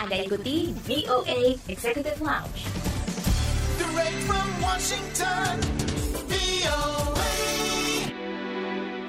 Anda ikuti VOA Executive Lounge. Direct from Washington, VOA.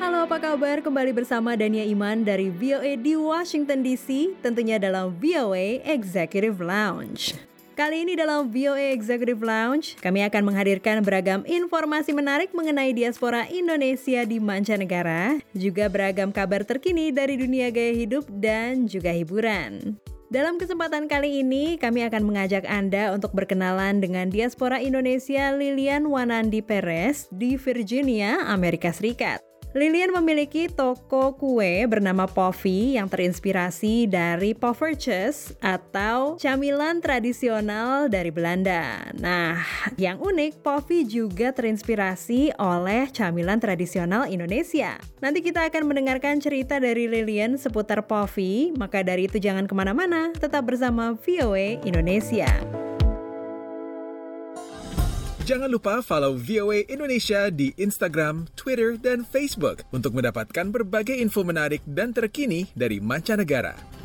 Halo apa kabar? Kembali bersama Dania Iman dari VOA di Washington DC, tentunya dalam VOA Executive Lounge. Kali ini dalam VOA Executive Lounge, kami akan menghadirkan beragam informasi menarik mengenai diaspora Indonesia di mancanegara, juga beragam kabar terkini dari dunia gaya hidup dan juga hiburan. Dalam kesempatan kali ini, kami akan mengajak Anda untuk berkenalan dengan diaspora Indonesia Lilian Wanandi Perez di Virginia, Amerika Serikat. Lilian memiliki toko kue bernama Poffy yang terinspirasi dari poffertjes atau camilan tradisional dari Belanda. Nah, yang unik, Poffy juga terinspirasi oleh camilan tradisional Indonesia. Nanti kita akan mendengarkan cerita dari Lilian seputar Poffy, maka dari itu jangan ke mana-mana, tetap bersama VOA Indonesia. Jangan lupa follow VOA Indonesia di Instagram, Twitter, dan Facebook untuk mendapatkan berbagai info menarik dan terkini dari mancanegara.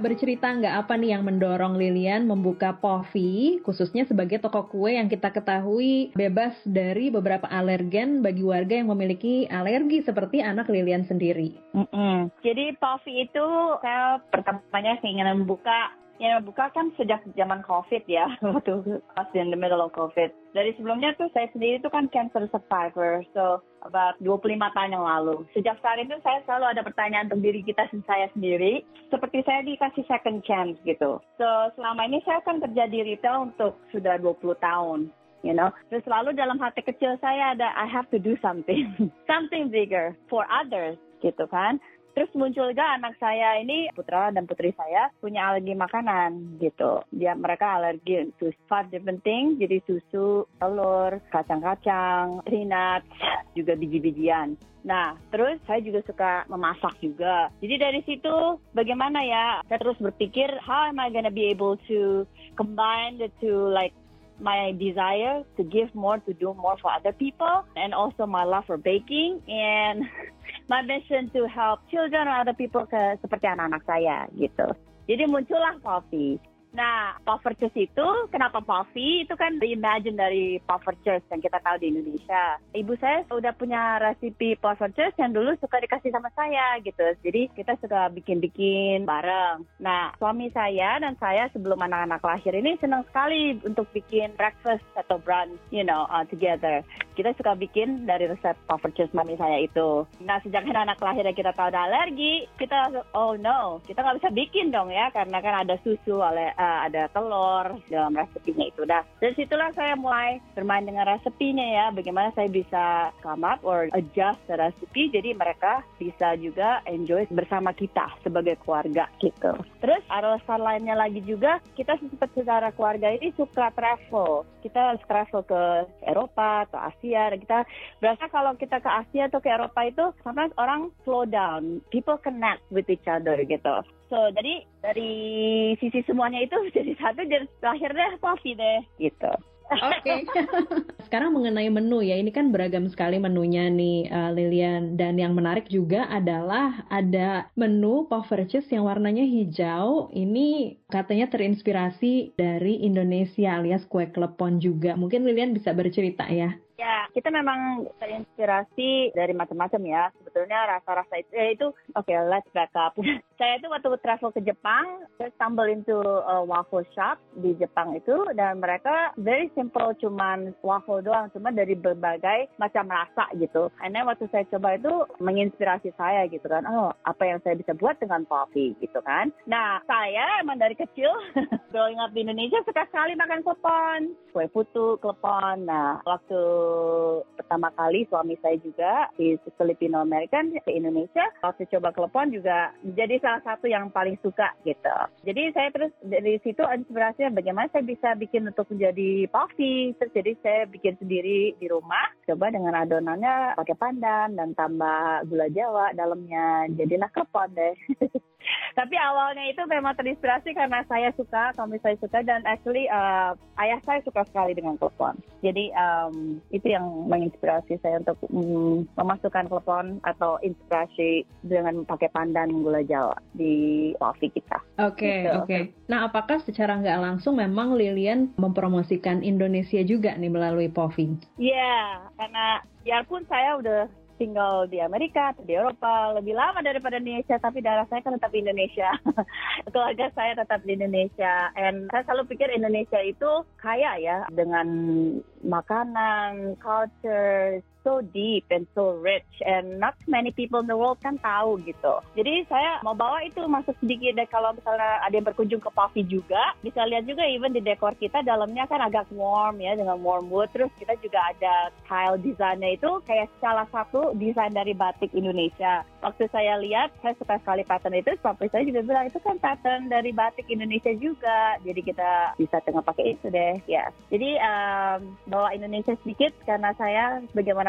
Bercerita nggak apa nih yang mendorong Lilian membuka Poffy, khususnya sebagai toko kue yang kita ketahui bebas dari beberapa alergen bagi warga yang memiliki alergi seperti anak Lilian sendiri. Mm-mm. Jadi Poffy itu saya pertamanya keinginan membuka yang membuka kan sejak zaman COVID ya, waktu pas in the middle of COVID. Dari sebelumnya tuh saya sendiri tuh kan cancer survivor, so about 25 tahun yang lalu. Sejak saat itu saya selalu ada pertanyaan untuk diri kita saya sendiri, seperti saya dikasih second chance gitu. So selama ini saya kan kerja di retail untuk sudah 20 tahun. You know, terus selalu dalam hati kecil saya ada I have to do something, something bigger for others gitu kan. Terus muncul juga anak saya ini putra dan putri saya punya alergi makanan gitu. Dia mereka alergi to five different things, jadi susu, telur, kacang-kacang, peanuts, juga biji-bijian. Nah, terus saya juga suka memasak juga. Jadi dari situ bagaimana ya? Saya terus berpikir how am I gonna be able to combine the two like my desire to give more, to do more for other people, and also my love for baking and my mission to help children or other people seperti anak-anak saya gitu. Jadi muncullah Coffee. Nah, Puffertjes itu, kenapa Puffy? Itu kan reimagine dari Puffertjes yang kita tahu di Indonesia. Ibu saya udah punya resipi Puffertjes yang dulu suka dikasih sama saya gitu. Jadi kita suka bikin-bikin bareng. Nah, suami saya dan saya sebelum anak-anak lahir ini senang sekali untuk bikin breakfast atau brunch, you know, uh, together. Kita suka bikin dari resep Puffertjes mami saya itu. Nah, sejak anak lahir kita tahu ada alergi, kita oh no, kita nggak bisa bikin dong ya karena kan ada susu oleh ada telur dalam resepinya itu. Dah dari situlah saya mulai bermain dengan resepinya ya. Bagaimana saya bisa come up or adjust the recipe jadi mereka bisa juga enjoy bersama kita sebagai keluarga gitu. Terus alasan lainnya lagi juga kita seperti secara keluarga ini suka travel. Kita travel ke Eropa atau Asia. Dan kita berasa kalau kita ke Asia atau ke Eropa itu sometimes orang slow down. People connect with each other gitu. So, jadi dari sisi semuanya itu jadi satu, lahir deh Poffy deh, gitu. Oke. Sekarang mengenai menu ya, ini kan beragam sekali menunya nih uh, Lilian dan yang menarik juga adalah ada menu Poffertjes yang warnanya hijau. Ini katanya terinspirasi dari Indonesia alias kue klepon juga. Mungkin Lilian bisa bercerita ya. Ya, kita memang terinspirasi dari macam-macam ya. Sebetulnya rasa-rasa itu, ya itu, oke, okay, let's back up. saya itu waktu travel ke Jepang, saya stumble into a waffle shop di Jepang itu, dan mereka very simple, cuman waffle doang, cuma dari berbagai macam rasa gitu. And then waktu saya coba itu menginspirasi saya gitu kan, oh, apa yang saya bisa buat dengan coffee gitu kan. Nah, saya emang dari kecil, growing up di Indonesia, suka sekali makan klepon, kue putu, klepon. Nah, waktu pertama kali suami saya juga di Filipino American ke Indonesia waktu coba telepon juga menjadi salah satu yang paling suka gitu. Jadi saya terus dari situ inspirasinya bagaimana saya bisa bikin untuk menjadi coffee. Terus jadi saya bikin sendiri di rumah coba dengan adonannya pakai pandan dan tambah gula jawa dalamnya. Jadilah klepon deh. Tapi awalnya itu memang terinspirasi karena saya suka, suami saya suka dan actually uh, ayah saya suka sekali dengan klepon. Jadi um, itu yang menginspirasi saya untuk mm, memasukkan klepon atau inspirasi dengan pakai pandan gula jawa di coffee kita. Oke, Gitu. oke. Nah, apakah secara nggak langsung memang Lilian mempromosikan Indonesia juga nih melalui Povi? Iya, karena biarpun saya udah tinggal di Amerika atau di Eropa lebih lama daripada Indonesia, tapi darah saya kan tetap Indonesia. Keluarga saya tetap di Indonesia. And saya selalu pikir Indonesia itu kaya ya dengan makanan, culture, so deep and so rich and not many people in the world kan tahu gitu. Jadi saya mau bawa itu masuk sedikit deh kalau misalnya ada yang berkunjung ke Puffy juga bisa lihat juga even di dekor kita dalamnya kan agak warm ya dengan warm wood terus kita juga ada tile desainnya itu kayak salah satu desain dari batik Indonesia. Waktu saya lihat saya suka sekali pattern itu, papi saya juga bilang itu kan pattern dari batik Indonesia juga. Jadi kita bisa tengah pakai itu deh ya. Jadi um, bawa Indonesia sedikit karena saya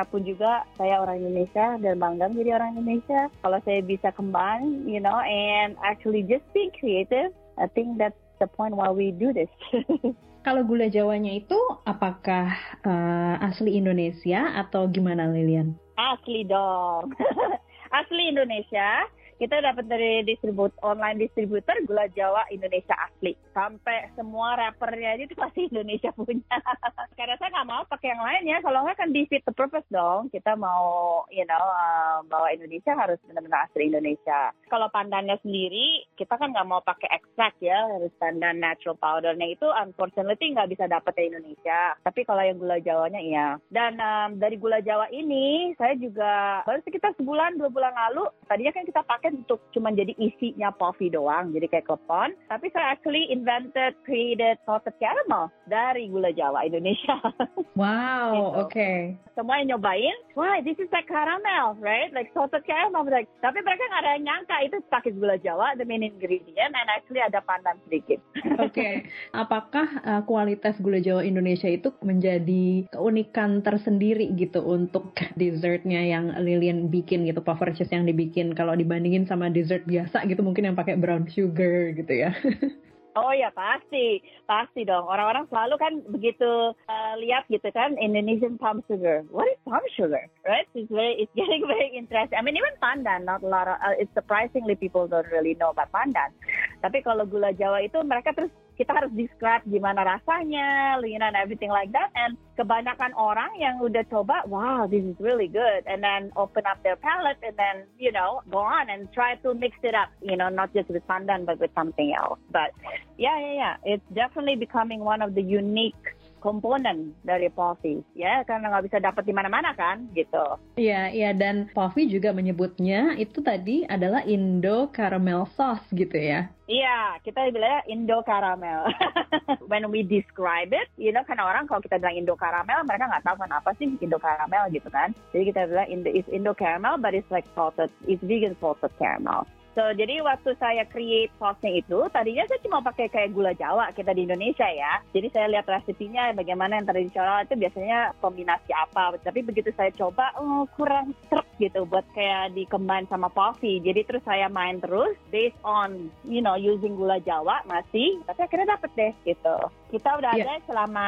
bagaimanapun juga saya orang Indonesia dan bangga jadi orang Indonesia. Kalau saya bisa combine, you know, and actually just being creative, I think that's the point why we do this. Kalau gula Jawanya itu apakah eh, asli Indonesia atau gimana Lilian? Asli dong. asli Indonesia. Kita dapat dari distribut online distributor gula Jawa Indonesia asli. Sampai semua rappernya itu pasti Indonesia punya. Karena saya nggak mau pakai yang lain ya. Kalau nggak kan defeat the purpose dong. Kita mau, you know, uh, bawa Indonesia harus benar-benar asli Indonesia. Kalau pandannya sendiri, kita kan nggak mau pakai ekstrak ya. Harus pandan natural powdernya itu unfortunately nggak bisa dapat di Indonesia. Tapi kalau yang gula Jawanya iya. Dan um, dari gula Jawa ini, saya juga baru sekitar sebulan, dua bulan lalu, tadinya kan kita pakai untuk cuma jadi isinya coffee doang, jadi kayak klepon. Tapi saya actually invented, created salted caramel dari gula Jawa Indonesia. Wow, Gitu. oke. Semua yang nyobain, wah this is like caramel, right? Like salted caramel. Like, tapi mereka nggak ada yang nyangka itu pakai gula Jawa, the main ingredient, and actually ada pandan sedikit. Oke, apakah uh, kualitas gula Jawa Indonesia itu menjadi keunikan tersendiri gitu untuk dessertnya yang Lilian bikin gitu, puffer cheese yang dibikin kalau dibandingin sama dessert biasa gitu mungkin yang pakai brown sugar gitu ya? Oh ya pasti, pasti dong. Orang-orang selalu kan begitu uh, lihat gitu kan Indonesian palm sugar. What is palm sugar? Right? It's very, it's getting very interesting. I mean even pandan, not a lot of. Uh, it's surprisingly people don't really know about pandan. Tapi kalau gula Jawa itu mereka terus kita harus describe gimana rasanya, you know, and everything like that. And kebanyakan orang yang udah coba, wow, this is really good, and then open up their palate, and then you know, go on and try to mix it up, you know, not just with pandan but with something else. But yeah, yeah, yeah, it's definitely becoming one of the unique komponen dari coffee, ya, karena nggak bisa dapat di mana-mana kan, gitu. Iya, iya dan Povi juga menyebutnya itu tadi adalah Indo caramel sauce gitu ya. Iya, kita bilangnya Indo caramel. When we describe it, you know, kan orang kalau kita bilang Indo caramel, mereka nggak tahu kan apa sih Indo caramel gitu kan. Jadi kita bilang Indo is Indo caramel, but it's like salted, it's vegan salted caramel. So, jadi waktu saya create sauce-nya itu, tadinya saya cuma pakai kayak gula Jawa kita di Indonesia ya. Jadi saya lihat resepnya bagaimana yang tradisional itu biasanya kombinasi apa. Tapi begitu saya coba, oh, kurang serp gitu buat kayak dikembang sama coffee. Jadi terus saya main terus based on, you know, using gula Jawa masih. Tapi akhirnya dapet deh gitu. Kita udah Iya. ada selama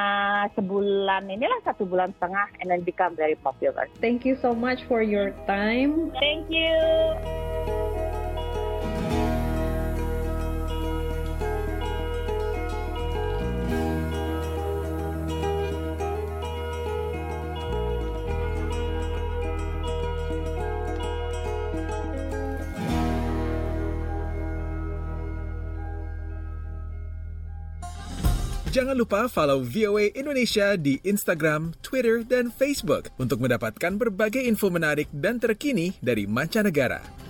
sebulan inilah satu bulan setengah and then become very popular. Thank you so much for your time. Thank you. Jangan lupa follow VOA Indonesia di Instagram, Twitter, dan Facebook untuk mendapatkan berbagai info menarik dan terkini dari mancanegara.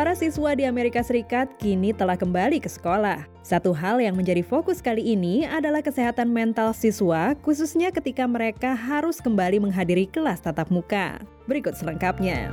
Para siswa di Amerika Serikat kini telah kembali ke sekolah. Satu hal yang menjadi fokus kali ini adalah kesehatan mental siswa, khususnya ketika mereka harus kembali menghadiri kelas tatap muka. Berikut selengkapnya.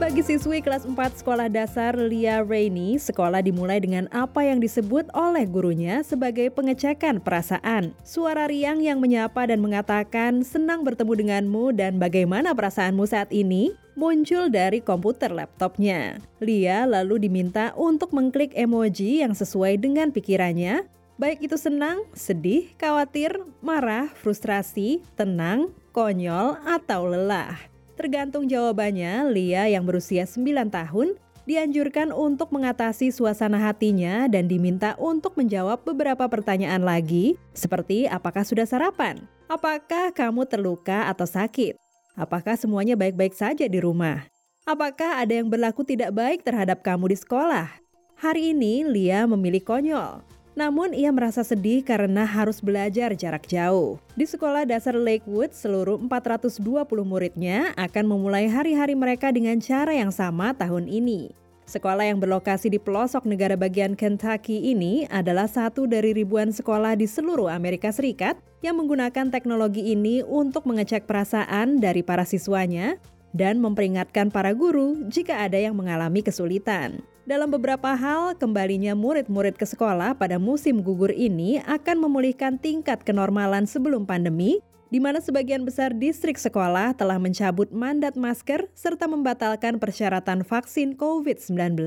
Bagi siswi kelas 4 sekolah dasar Lia Rainy, sekolah dimulai dengan apa yang disebut oleh gurunya sebagai pengecekan perasaan. Suara riang yang menyapa dan mengatakan senang bertemu denganmu dan bagaimana perasaanmu saat ini muncul dari komputer laptopnya. Lia lalu diminta untuk mengklik emoji yang sesuai dengan pikirannya, baik itu senang, sedih, khawatir, marah, frustrasi, tenang, konyol, atau lelah. Tergantung jawabannya, Lia yang berusia 9 tahun dianjurkan untuk mengatasi suasana hatinya dan diminta untuk menjawab beberapa pertanyaan lagi, seperti apakah sudah sarapan? Apakah kamu terluka atau sakit? Apakah semuanya baik-baik saja di rumah? Apakah ada yang berlaku tidak baik terhadap kamu di sekolah? Hari ini Lia memilih konyol. Namun ia merasa sedih karena harus belajar jarak jauh. Di sekolah dasar Lakewood, seluruh 420 muridnya akan memulai hari-hari mereka dengan cara yang sama tahun ini. Sekolah yang berlokasi di pelosok negara bagian Kentucky ini adalah satu dari ribuan sekolah di seluruh Amerika Serikat yang menggunakan teknologi ini untuk mengecek perasaan dari para siswanya dan memperingatkan para guru jika ada yang mengalami kesulitan. Dalam beberapa hal, kembalinya murid-murid ke sekolah pada musim gugur ini akan memulihkan tingkat kenormalan sebelum pandemi, di mana sebagian besar distrik sekolah telah mencabut mandat masker serta membatalkan persyaratan vaksin COVID-19,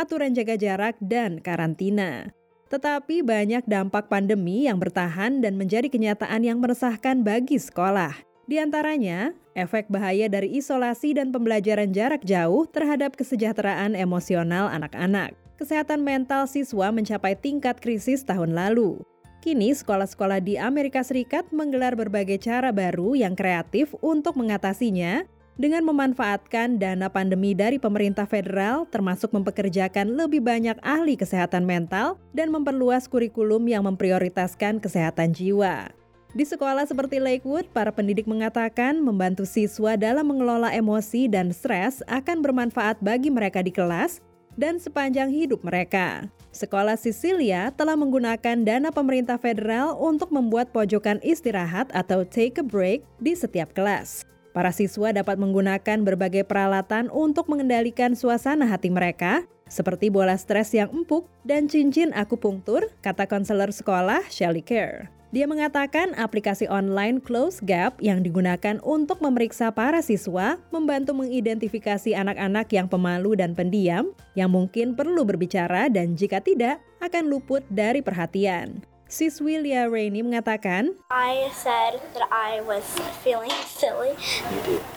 aturan jaga jarak, dan karantina. Tetapi banyak dampak pandemi yang bertahan dan menjadi kenyataan yang meresahkan bagi sekolah. Di antaranya, efek bahaya dari isolasi dan pembelajaran jarak jauh terhadap kesejahteraan emosional anak-anak. Kesehatan mental siswa mencapai tingkat krisis tahun lalu. Kini, sekolah-sekolah di Amerika Serikat menggelar berbagai cara baru yang kreatif untuk mengatasinya dengan memanfaatkan dana pandemi dari pemerintah federal, termasuk mempekerjakan lebih banyak ahli kesehatan mental dan memperluas kurikulum yang memprioritaskan kesehatan jiwa. Di sekolah seperti Lakewood, para pendidik mengatakan membantu siswa dalam mengelola emosi dan stres akan bermanfaat bagi mereka di kelas dan sepanjang hidup mereka. Sekolah Sicilia telah menggunakan dana pemerintah federal untuk membuat pojokan istirahat atau take a break di setiap kelas. Para siswa dapat menggunakan berbagai peralatan untuk mengendalikan suasana hati mereka, seperti bola stres yang empuk dan cincin akupunktur, kata konselor sekolah Shelly Care. Dia mengatakan aplikasi online Close Gap yang digunakan untuk memeriksa para siswa membantu mengidentifikasi anak-anak yang pemalu dan pendiam yang mungkin perlu berbicara dan jika tidak akan luput dari perhatian. Siswi Lia Rainey mengatakan, I said that I was feeling silly.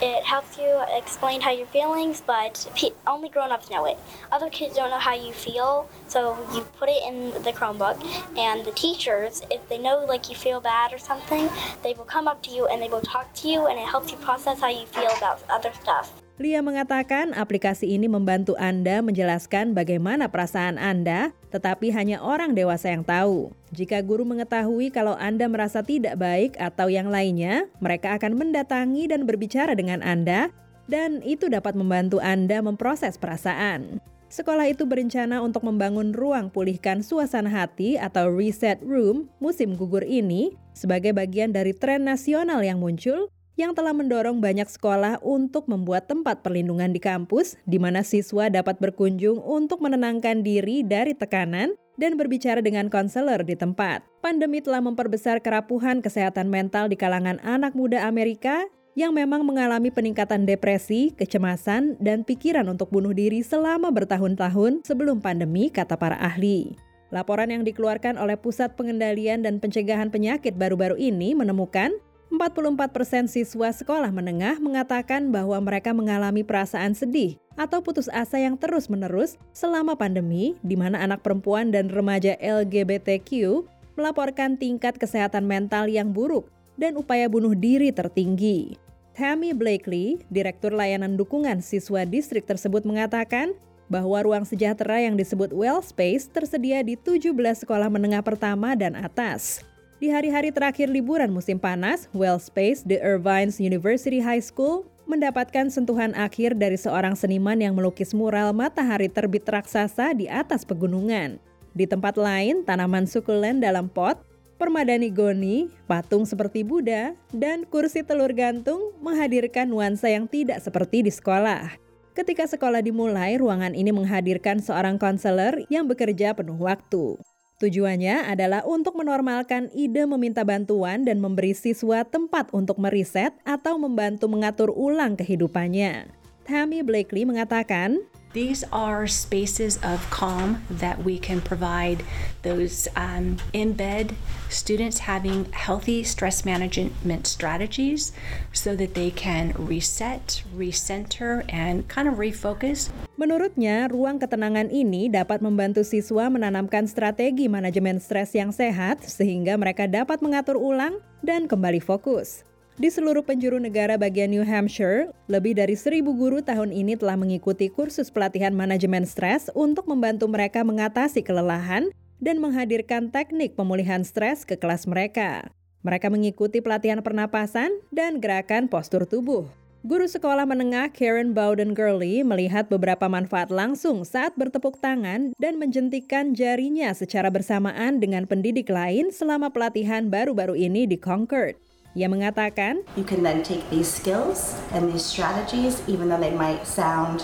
It helps you explain how you're feelings, but only grown-ups know it. Other kids don't know how you feel, so you put it in the Chromebook, and the teachers, if they know like you feel bad or something, they will come up to you and they will talk to you, and it helps you process how you feel about other stuff. Lia mengatakan aplikasi ini membantu Anda menjelaskan bagaimana perasaan Anda, tetapi hanya orang dewasa yang tahu. Jika guru mengetahui kalau Anda merasa tidak baik atau yang lainnya, mereka akan mendatangi dan berbicara dengan Anda, dan itu dapat membantu Anda memproses perasaan. Sekolah itu berencana untuk membangun ruang pulihkan suasana hati atau reset room musim gugur ini sebagai bagian dari tren nasional yang muncul yang telah mendorong banyak sekolah untuk membuat tempat perlindungan di kampus di mana siswa dapat berkunjung untuk menenangkan diri dari tekanan dan berbicara dengan konselor di tempat. Pandemi telah memperbesar kerapuhan kesehatan mental di kalangan anak muda Amerika yang memang mengalami peningkatan depresi, kecemasan, dan pikiran untuk bunuh diri selama bertahun-tahun sebelum pandemi, kata para ahli. Laporan yang dikeluarkan oleh Pusat Pengendalian dan Pencegahan Penyakit baru-baru ini menemukan 44% siswa sekolah menengah mengatakan bahwa mereka mengalami perasaan sedih atau putus asa yang terus-menerus selama pandemi, di mana anak perempuan dan remaja LGBTQ melaporkan tingkat kesehatan mental yang buruk dan upaya bunuh diri tertinggi. Tammy Blakely, Direktur Layanan Dukungan Siswa Distrik tersebut mengatakan bahwa ruang sejahtera yang disebut Well Space tersedia di 17 sekolah menengah pertama dan atas. Di hari-hari terakhir liburan musim panas, Wellspace The Irvines University High School mendapatkan sentuhan akhir dari seorang seniman yang melukis mural matahari terbit raksasa di atas pegunungan. Di tempat lain, tanaman sukulen dalam pot, permadani goni, patung seperti Buddha, dan kursi telur gantung menghadirkan nuansa yang tidak seperti di sekolah. Ketika sekolah dimulai, ruangan ini menghadirkan seorang konselor yang bekerja penuh waktu. Tujuannya adalah untuk menormalkan ide meminta bantuan dan memberi siswa tempat untuk meriset atau membantu mengatur ulang kehidupannya. Tammy Blakely mengatakan, These are spaces of calm that we can provide those um, in bed students having healthy stress management strategies so that they can reset, recenter, and kind of refocus. Menurutnya, ruang ketenangan ini dapat membantu siswa menanamkan strategi manajemen stres yang sehat sehingga mereka dapat mengatur ulang dan kembali fokus. Di seluruh penjuru negara bagian New Hampshire, lebih dari seribu guru tahun ini telah mengikuti kursus pelatihan manajemen stres untuk membantu mereka mengatasi kelelahan dan menghadirkan teknik pemulihan stres ke kelas mereka. Mereka mengikuti pelatihan pernapasan dan gerakan postur tubuh. Guru sekolah menengah Karen Bowden Gurley melihat beberapa manfaat langsung saat bertepuk tangan dan menjentikan jarinya secara bersamaan dengan pendidik lain selama pelatihan baru-baru ini di Concord. Ia mengatakan, You can then take these skills and these strategies, even though they might sound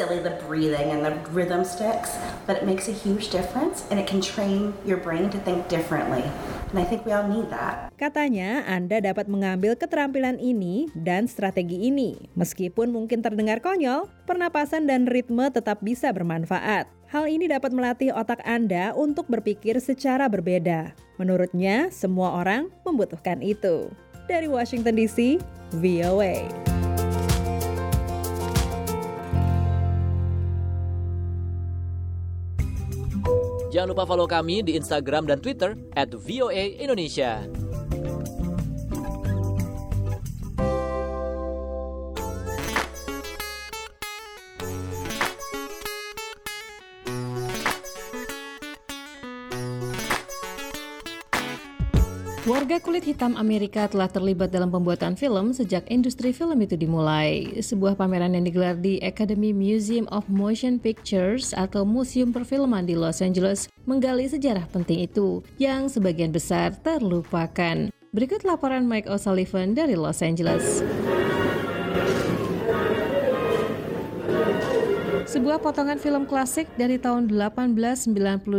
silly, the breathing and the rhythm sticks, but it makes a huge difference and it can train your brain to think differently. And I think we all need that. Katanya, Anda dapat mengambil keterampilan ini dan strategi ini. Meskipun mungkin terdengar konyol, pernapasan dan ritme tetap bisa bermanfaat. Hal ini dapat melatih otak Anda untuk berpikir secara berbeda. Menurutnya, semua orang membutuhkan itu. Dari Washington DC, VOA. Jangan lupa follow kami di Instagram dan Twitter at VOA Indonesia. Warga kulit hitam Amerika telah terlibat dalam pembuatan film sejak industri film itu dimulai. Sebuah pameran yang digelar di Academy Museum of Motion Pictures atau Museum Perfilman di Los Angeles menggali sejarah penting itu yang sebagian besar terlupakan. Berikut laporan Mike O'Sullivan dari Los Angeles. Sebuah potongan film klasik dari tahun 1898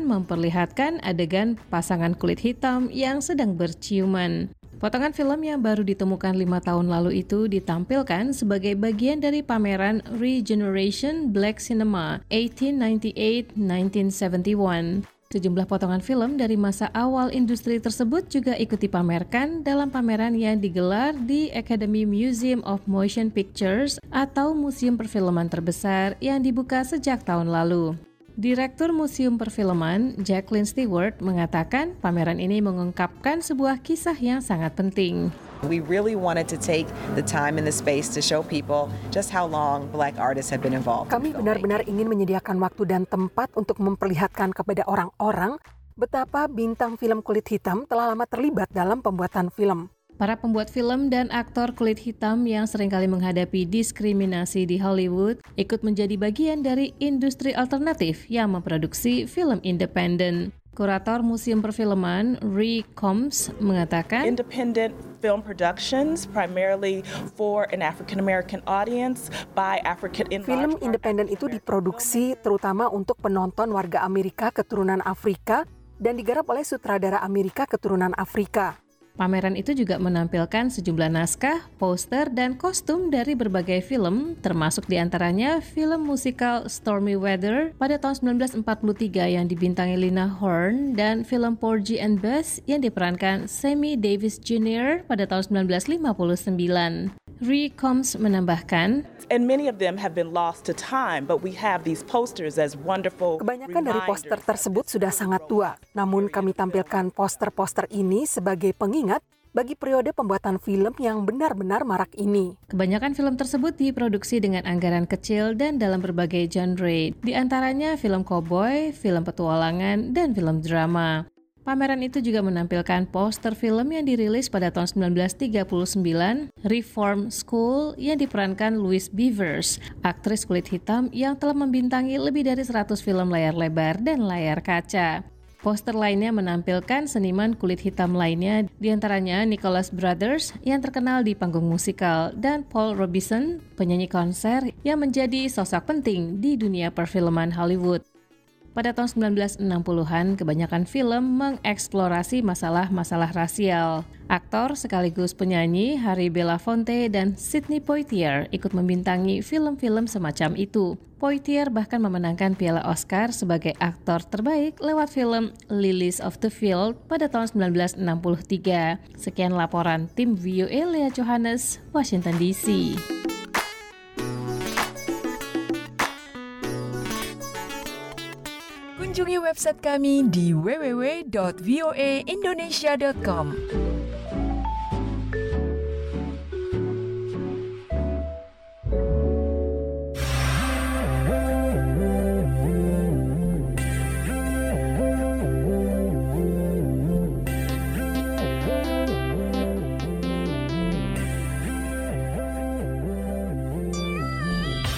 memperlihatkan adegan pasangan kulit hitam yang sedang berciuman. Potongan film yang baru ditemukan lima tahun lalu itu ditampilkan sebagai bagian dari pameran Regeneration Black Cinema 1898-1971. Sejumlah potongan film dari masa awal industri tersebut juga ikut dipamerkan dalam pameran yang digelar di Academy Museum of Motion Pictures atau museum perfilman terbesar yang dibuka sejak tahun lalu. Direktur Museum Perfilman, Jacqueline Stewart, mengatakan pameran ini mengungkapkan sebuah kisah yang sangat penting. We really wanted to take the time and the space to show people just how long black artists have been involved. Kami benar-benar ingin menyediakan waktu dan tempat untuk memperlihatkan kepada orang-orang betapa bintang film kulit hitam telah lama terlibat dalam pembuatan film. Para pembuat film dan aktor kulit hitam yang sering kali menghadapi diskriminasi di Hollywood ikut menjadi bagian dari industri alternatif yang memproduksi film independen. Kurator Museum Perfilman Ree Combs mengatakan, Independent film productions primarily for an African American audience by African in Film independen itu diproduksi terutama untuk penonton warga Amerika keturunan Afrika dan digarap oleh sutradara Amerika keturunan Afrika. Pameran itu juga menampilkan sejumlah naskah, poster, dan kostum dari berbagai film, termasuk di antaranya film musikal Stormy Weather pada tahun 1943 yang dibintangi Lina Horne dan film Porgy and Bess yang diperankan Sammy Davis Jr. pada tahun 1959. Ree Combs menambahkan, And many of them have been lost to time, but we have these posters as wonderful Kebanyakan dari poster tersebut sudah sangat tua, namun kami tampilkan poster-poster ini sebagai pengingat bagi periode pembuatan film yang benar-benar marak ini. Kebanyakan film tersebut diproduksi dengan anggaran kecil dan dalam berbagai genre, di antaranya film cowboy, film petualangan, dan film drama. Pameran itu juga menampilkan poster film yang dirilis pada tahun 1939, Reform School yang diperankan Louise Beavers, aktris kulit hitam yang telah membintangi lebih dari 100 film layar lebar dan layar kaca. Poster lainnya menampilkan seniman kulit hitam lainnya, di antaranya Nicholas Brothers yang terkenal di panggung musikal, dan Paul Robeson, penyanyi konser yang menjadi sosok penting di dunia perfilman Hollywood. Pada tahun 1960-an, kebanyakan film mengeksplorasi masalah-masalah rasial. Aktor sekaligus penyanyi Harry Belafonte dan Sidney Poitier ikut membintangi film-film semacam itu. Poitier bahkan memenangkan piala Oscar sebagai aktor terbaik lewat film Lilies of the Field pada tahun 1963. Sekian laporan tim VOA Lea Johannes, Washington DC. Kunjungi website kami di www.voaindonesia.com.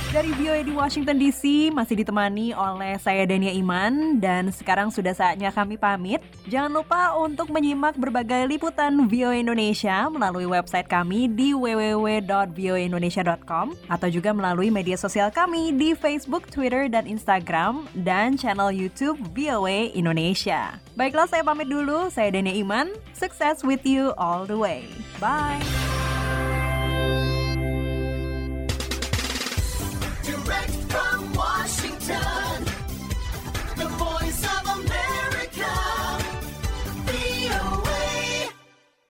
Dari VOA di Washington DC masih ditemani oleh saya Dania Iman dan sekarang sudah saatnya kami pamit. Jangan lupa untuk menyimak berbagai liputan VOA Indonesia melalui website kami di www.voaindonesia.com atau juga melalui media sosial kami di Facebook, Twitter, dan Instagram dan channel YouTube VOA Indonesia. Baiklah saya pamit dulu, saya Dania Iman. Success with you all the way. Bye. time.